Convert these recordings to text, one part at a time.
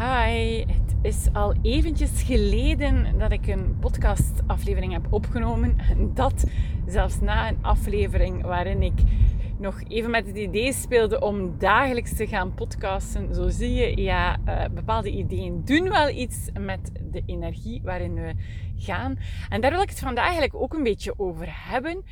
Hi, het is al eventjes geleden dat ik een podcastaflevering heb opgenomen. En dat zelfs na een aflevering waarin ik nog even met het idee speelde om dagelijks te gaan podcasten. Zo zie je, ja, uh, bepaalde ideeën doen wel iets met de energie waarin we gaan. En daar wil ik het vandaag eigenlijk ook een beetje over hebben.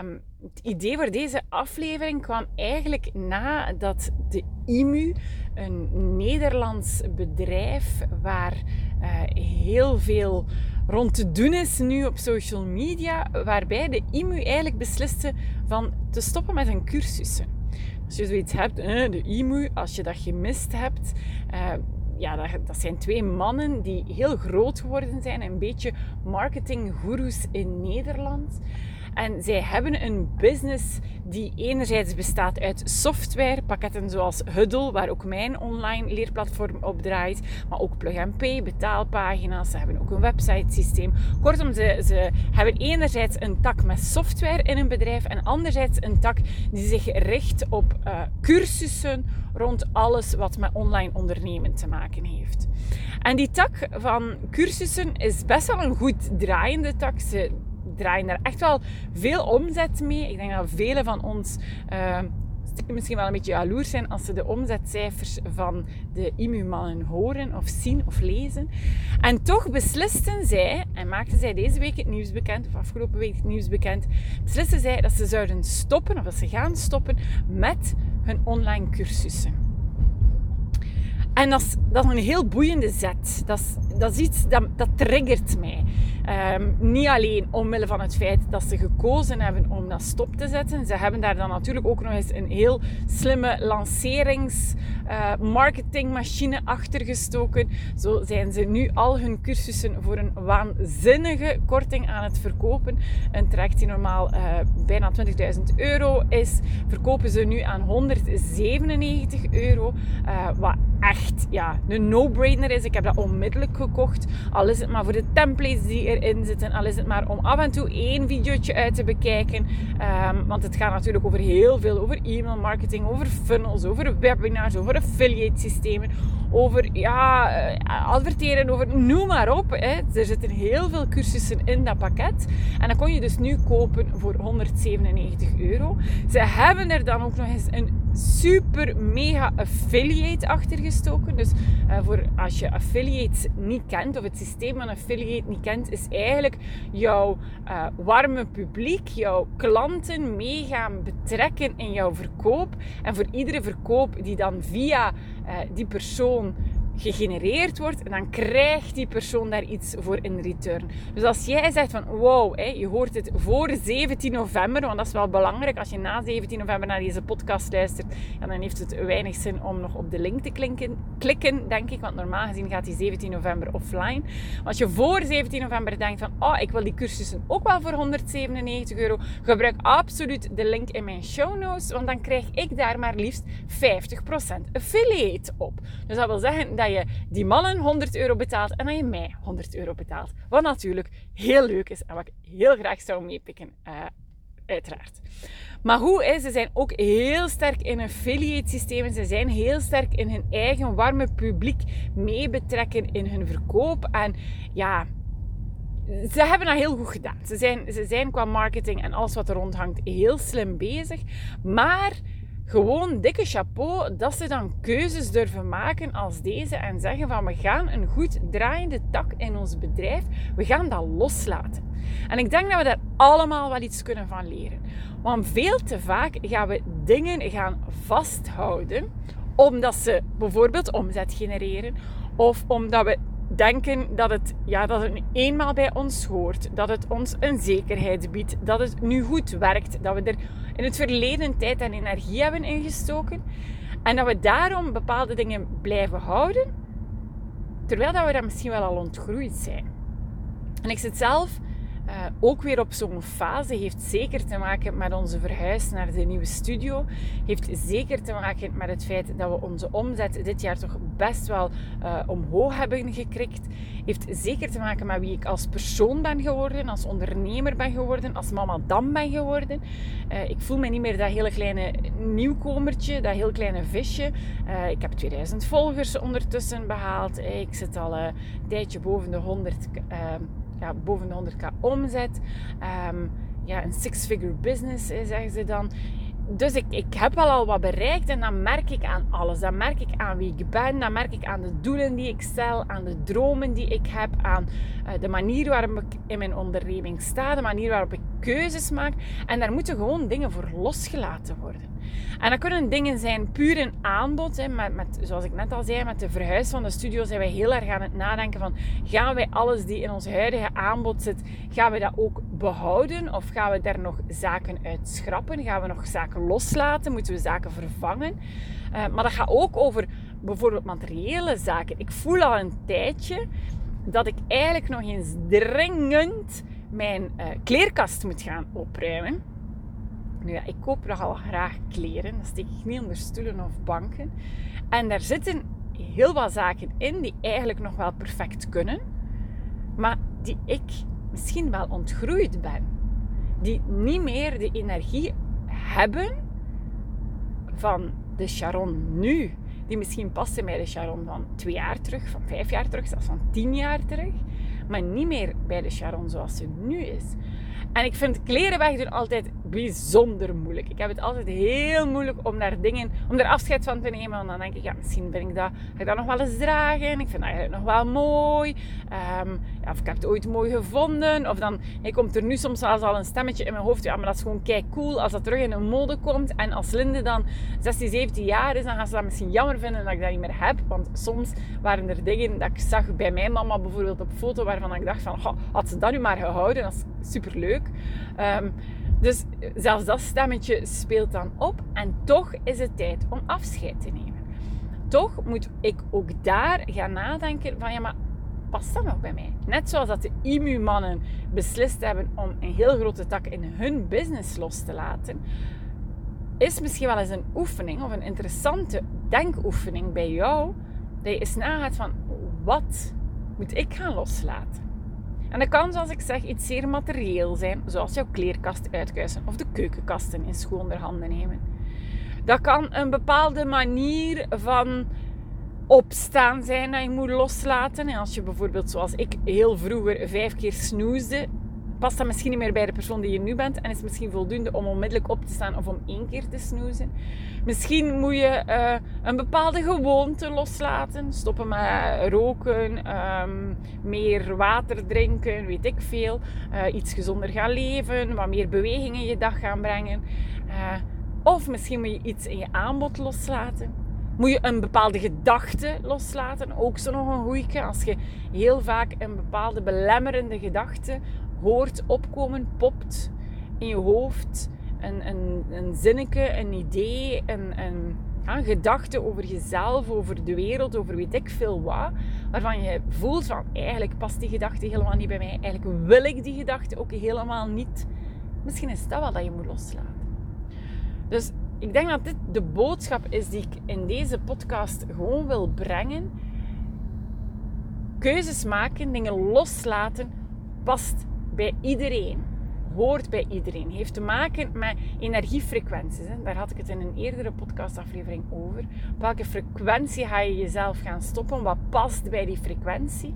Um, het idee voor deze aflevering kwam eigenlijk nadat de IMU, een Nederlands bedrijf waar uh, heel veel rond te doen is nu op social media, waarbij de IMU eigenlijk besliste van te stoppen met hun cursussen. Als je zoiets hebt, de IMU, als je dat gemist hebt, uh, ja, dat, dat, zijn twee mannen die heel groot geworden zijn, een beetje marketinggoeroes in Nederland. En zij hebben een business die enerzijds bestaat uit softwarepakketten zoals Huddle, waar ook mijn online leerplatform op draait, maar ook Plug and Pay, betaalpagina's. Ze hebben ook een website systeem. Kortom, ze, ze hebben enerzijds een tak met software in een bedrijf en anderzijds een tak die zich richt op uh, cursussen rond alles wat met online ondernemen te maken heeft. En die tak van cursussen is best wel een goed draaiende tak. Ze draaien daar echt wel veel omzet mee. Ik denk dat velen van ons uh, misschien wel een beetje jaloers zijn als ze de omzetcijfers van de IMU-mannen horen of zien of lezen. En toch beslisten zij, en maakten zij deze week het nieuws bekend, of afgelopen week het nieuws bekend, beslisten zij dat ze zouden stoppen, of dat ze gaan stoppen met hun online cursussen. En dat is, dat is een heel boeiende zet. Dat is, dat is iets dat, dat triggert mij. Um, niet alleen omwille van het feit dat ze gekozen hebben om dat stop te zetten. Ze hebben daar dan natuurlijk ook nog eens een heel slimme lancerings uh, marketingmachine achter gestoken. Zo zijn ze nu al hun cursussen voor een waanzinnige korting aan het verkopen. Een traject die normaal uh, bijna 20.000 euro is, verkopen ze nu aan 197 euro. Uh, wat echt ja, een no-brainer is. Ik heb dat onmiddellijk Al is het maar voor de templates die erin zitten. Al is het maar om af en toe één videootje uit te bekijken. Um, want het gaat natuurlijk over heel veel. Over e-mail marketing, over funnels, over webinars, over affiliate systemen. Over ja, eh, adverteren, over noem maar op. Hè. Er zitten heel veel cursussen in dat pakket. En dat kon je dus nu kopen voor 197 euro. Ze hebben er dan ook nog eens een super mega affiliate achter gestoken. Dus uh, voor als je affiliate niet kent of het systeem van affiliate niet kent, is eigenlijk jouw uh, warme publiek, jouw klanten mee gaan betrekken in jouw verkoop. En voor iedere verkoop die dan via uh, die persoon gegenereerd wordt, en dan krijgt die persoon daar iets voor in return. Dus als jij zegt van wow, je hoort het voor 17 november, want dat is wel belangrijk. Als je na 17 november naar deze podcast luistert, dan heeft het weinig zin om nog op de link te klinken, klikken, denk ik. Want normaal gezien gaat die 17 november offline. Als je voor 17 november denkt van oh, ik wil die cursussen ook wel voor 197 euro, gebruik absoluut de link in mijn show notes, want dan krijg ik daar maar liefst 50% affiliate op. Dus dat wil zeggen dat je die mannen 100 euro betaalt en dat je mij 100 euro betaalt. Wat natuurlijk heel leuk is en wat ik heel graag zou meepikken, uh, uiteraard. Maar hoe is, ze zijn ook heel sterk in affiliate systemen. Ze zijn heel sterk in hun eigen warme publiek meebetrekken in hun verkoop. En ja, ze hebben dat heel goed gedaan. Ze zijn, ze zijn qua marketing en alles wat er rond hangt heel slim bezig. Maar gewoon dikke chapeau dat ze dan keuzes durven maken als deze en zeggen van we gaan een goed draaiende tak in ons bedrijf, we gaan dat loslaten. En ik denk dat we daar allemaal wel iets kunnen van leren. Want veel te vaak gaan we dingen gaan vasthouden omdat ze bijvoorbeeld omzet genereren of omdat we denken dat het, ja, dat het eenmaal bij ons hoort, dat het ons een zekerheid biedt, dat het nu goed werkt, dat we er in het verleden tijd en energie hebben ingestoken en dat we daarom bepaalde dingen blijven houden, terwijl dat we daar misschien wel al ontgroeid zijn. En ik zit zelf Uh, ook weer op zo'n fase heeft zeker te maken met onze verhuis naar de nieuwe studio. Heeft zeker te maken met het feit dat we onze omzet dit jaar toch best wel uh, omhoog hebben gekrikt. Heeft zeker te maken met wie ik als persoon ben geworden, als ondernemer ben geworden, als mama dan ben geworden. Uh, ik voel me niet meer dat hele kleine nieuwkomertje, dat heel kleine visje. ik heb 2000 volgers ondertussen behaald. Ik zit al een tijdje boven de 100 ja, boven de 100k omzet. Um, ja, een six-figure business, zeggen ze dan. Dus ik, ik heb wel al wat bereikt en dan merk ik aan alles. Dan merk ik aan wie ik ben, dan merk ik aan de doelen die ik stel, aan de dromen die ik heb, aan uh, de manier waarop ik in mijn onderneming sta, de manier waarop ik keuzes maak. En daar moeten gewoon dingen voor losgelaten worden. En dat kunnen dingen zijn puur een aanbod. Hè, met, met, zoals ik net al zei, met de verhuis van de studio zijn wij heel erg aan het nadenken van... Gaan wij alles die in ons huidige aanbod zit, gaan we dat ook behouden? Of gaan we daar nog zaken uit schrappen? Gaan we nog zaken loslaten? Moeten we zaken vervangen? Uh, maar dat gaat ook over bijvoorbeeld materiële zaken. Ik voel al een tijdje dat ik eigenlijk nog eens dringend mijn uh, kleerkast moet gaan opruimen. Nu ja, ik koop nogal graag kleren. Dat steek ik niet onder stoelen of banken. En daar zitten heel wat zaken in die eigenlijk nog wel perfect kunnen. Maar die ik misschien wel ontgroeid ben. Die niet meer de energie hebben van de Sharon nu. Die misschien passen bij de Sharon van twee jaar terug, van vijf jaar terug, zelfs van tien jaar terug. Maar niet meer bij de Sharon zoals ze nu is. En ik vind kleren wegdoen altijd bijzonder moeilijk. Ik heb het altijd heel moeilijk om daar dingen, om er afscheid van te nemen. Want dan denk ik, ja, misschien ben ik dat, ga ik dat nog wel eens dragen. Ik vind dat nog wel mooi. Um, ja, of ik heb het ooit mooi gevonden. Of dan hey, komt er nu soms zelfs al een stemmetje in mijn hoofd. Ja, maar dat is gewoon kei cool als dat terug in een mode komt. En als Linde dan 16, 17 jaar is, dan gaan ze dat misschien jammer vinden dat ik dat niet meer heb. Want soms waren er dingen dat ik zag bij mijn mama bijvoorbeeld op foto waarvan ik dacht van, had ze dat nu maar gehouden? Dat is super leuk. Um, dus zelfs dat stemmetje speelt dan op en toch is het tijd om afscheid te nemen. Toch moet ik ook daar gaan nadenken van ja, maar past dat nog bij mij? Net zoals dat de IMU-mannen beslist hebben om een heel grote tak in hun business los te laten, is misschien wel eens een oefening of een interessante denkoefening bij jou, dat je eens nagaat van wat moet ik gaan loslaten? En dat kan, zoals ik zeg, iets zeer materieel zijn, zoals jouw kleerkast uitkuisen of de keukenkasten in schoon handen nemen. Dat kan een bepaalde manier van opstaan zijn dat je moet loslaten. En als je bijvoorbeeld, zoals ik, heel vroeger vijf keer snoesde, past dat misschien niet meer bij de persoon die je nu bent en is misschien voldoende om onmiddellijk op te staan of om één keer te snoezen. Misschien moet je uh, een bepaalde gewoonte loslaten, stoppen met roken, um, meer water drinken, weet ik veel, uh, iets gezonder gaan leven, wat meer beweging in je dag gaan brengen. Uh, of misschien moet je iets in je aanbod loslaten. Moet je een bepaalde gedachte loslaten, ook zo nog een goeie. Als je heel vaak een bepaalde belemmerende gedachte hoort opkomen, popt in je hoofd. Een, een, een zinnetje, een idee, een, een, gedachte over jezelf, over de wereld, over weet ik veel wat. Waarvan je voelt van eigenlijk past die gedachte helemaal niet bij mij. Eigenlijk wil ik die gedachte ook helemaal niet. Misschien is dat wel dat je moet loslaten. Dus ik denk dat dit de boodschap is die ik in deze podcast gewoon wil brengen. Keuzes maken, dingen loslaten, past bij iedereen. Hoort bij iedereen. Heeft te maken met energiefrequenties. Hè. Daar had ik het in een eerdere podcastaflevering over. Op welke frequentie ga je jezelf gaan stoppen? Wat past bij die frequentie?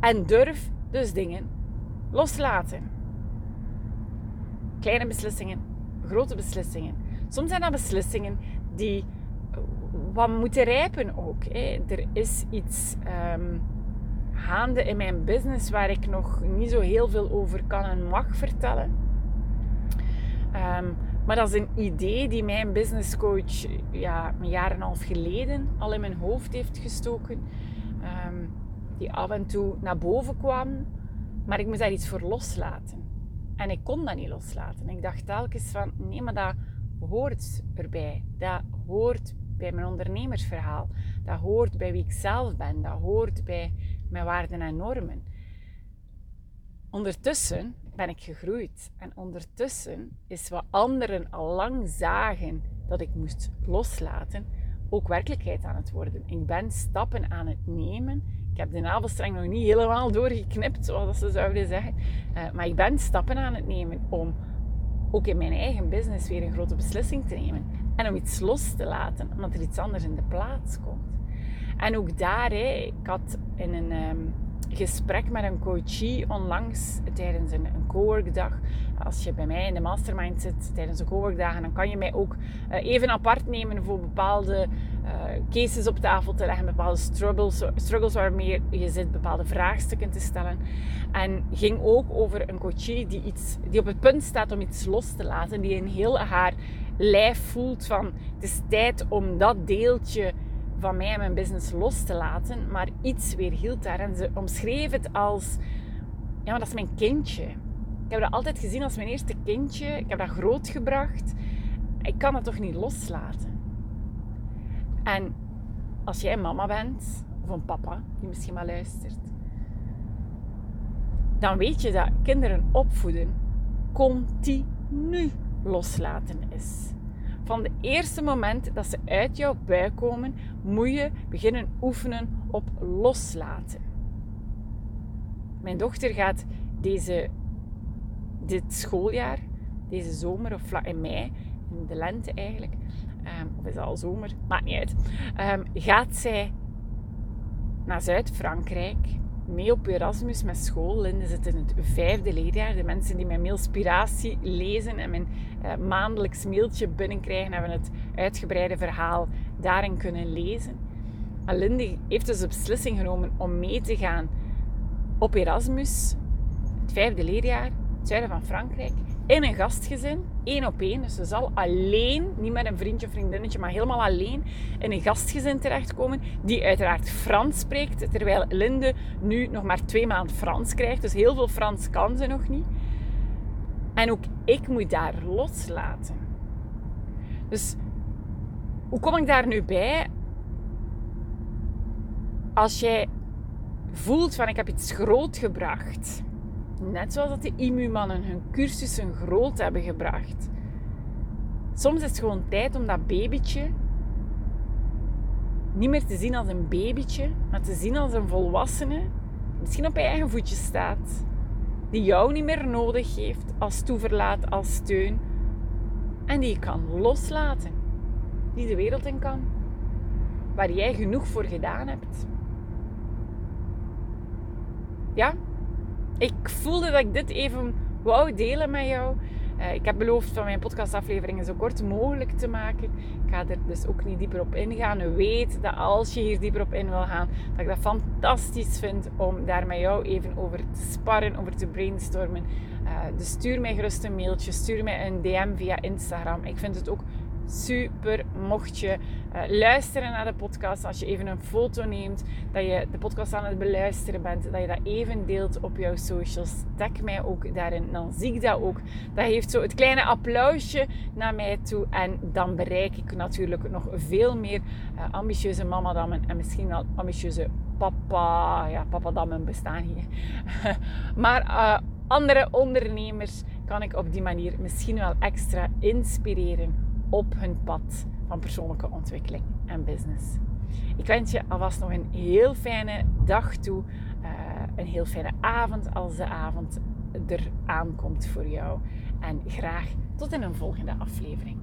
En durf dus dingen loslaten. Kleine beslissingen, grote beslissingen. Soms zijn dat beslissingen die wat moeten rijpen ook. Hè. Er is iets um, gaande in mijn business waar ik nog niet zo heel veel over kan en mag vertellen. Ehm, maar dat is een idee die mijn businesscoach ja, een jaar en een half geleden al in mijn hoofd heeft gestoken. Ehm, die af en toe naar boven kwam, maar ik moest daar iets voor loslaten. En ik kon dat niet loslaten. Ik dacht telkens van, nee, maar dat hoort erbij. Dat hoort bij mijn ondernemersverhaal. Dat hoort bij wie ik zelf ben. Dat hoort bij mijn waarden en normen. Ondertussen ben ik gegroeid. En ondertussen is wat anderen al lang zagen dat ik moest loslaten, ook werkelijkheid aan het worden. Ik ben stappen aan het nemen. Ik heb de navelstreng nog niet helemaal doorgeknipt, zoals ze zouden zeggen. Uh, maar ik ben stappen aan het nemen om ook in mijn eigen business weer een grote beslissing te nemen. En om iets los te laten, omdat er iets anders in de plaats komt. En ook daar, ik had in een um, gesprek met een coachie onlangs tijdens een, een coworkdag. Als je bij mij in de mastermind zit tijdens de coworkdagen, dan kan je mij ook uh, even apart nemen voor bepaalde uh, cases op tafel te leggen, bepaalde struggles, struggles waarmee je zit, bepaalde vraagstukken te stellen. En ging ook over een coachie die, iets, die op het punt staat om iets los te laten, die in heel haar lijf voelt van het is tijd om dat deeltje van mij en mijn business los te laten, maar iets weer hield daar. En ze omschreef het als, ja, maar dat is mijn kindje. Ik heb dat altijd gezien als mijn eerste kindje. Ik heb dat grootgebracht. Ik kan dat toch niet loslaten. En als jij mama bent, of een papa die misschien maar luistert, dan weet je dat kinderen opvoeden continu loslaten is. Van de eerste moment dat ze uit jouw buik komen, moet je beginnen oefenen op loslaten. Mijn dochter gaat deze, dit schooljaar, deze zomer of in mei, in de lente eigenlijk, um, of is het al zomer, maakt niet uit, um, gaat zij naar Zuid-Frankrijk mee op Erasmus met school. Linde zit in het vijfde leerjaar. De mensen die mijn mailspiratie lezen en mijn uh, maandelijks mailtje binnenkrijgen, hebben het uitgebreide verhaal daarin kunnen lezen. En Linde heeft dus de beslissing genomen om mee te gaan op Erasmus, het vijfde leerjaar, het zuiden van Frankrijk in een gastgezin, één op één. Dus ze zal alleen, niet met een vriendje of vriendinnetje, maar helemaal alleen in een gastgezin terechtkomen. Die uiteraard Frans spreekt, terwijl Linde nu nog maar twee maanden Frans krijgt. Dus heel veel Frans kan ze nog niet. En ook ik moet daar loslaten. Dus hoe kom ik daar nu bij? Als jij voelt van ik heb iets groot gebracht Net zoals dat de immumannen hun cursussen groot hebben gebracht. Soms is het gewoon tijd om dat babytje niet meer te zien als een babytje, maar te zien als een volwassene, misschien op eigen voetjes staat, die jou niet meer nodig heeft als toeverlaat, als steun, en die je kan loslaten, die de wereld in kan, waar jij genoeg voor gedaan hebt. Ja, ik voelde dat ik dit even wou delen met jou. Uh, ik heb beloofd van mijn podcastafleveringen zo kort mogelijk te maken. Ik ga er dus ook niet dieper op ingaan. Weet dat als je hier dieper op in wil gaan, dat ik dat fantastisch vind om daar met jou even over te sparren, over te brainstormen. Uh, dus stuur mij gerust een mailtje, stuur mij een DM via Instagram. Ik vind het ook super mocht je uh, luisteren naar de podcast. Als je even een foto neemt, dat je de podcast aan het beluisteren bent, dat je dat even deelt op jouw socials. Tag mij ook daarin, dan zie ik dat ook. Dat heeft zo het kleine applausje naar mij toe en dan bereik ik natuurlijk nog veel meer uh, ambitieuze mamadammen en misschien wel ambitieuze papa. Ja, papadammen bestaan hier. maar uh, andere ondernemers kan ik op die manier misschien wel extra inspireren op hun pad van persoonlijke ontwikkeling en business. Ik wens je alvast nog een heel fijne dag toe. Uh, een heel fijne avond als de avond er aankomt voor jou. En graag tot in een volgende aflevering.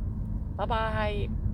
Bye bye.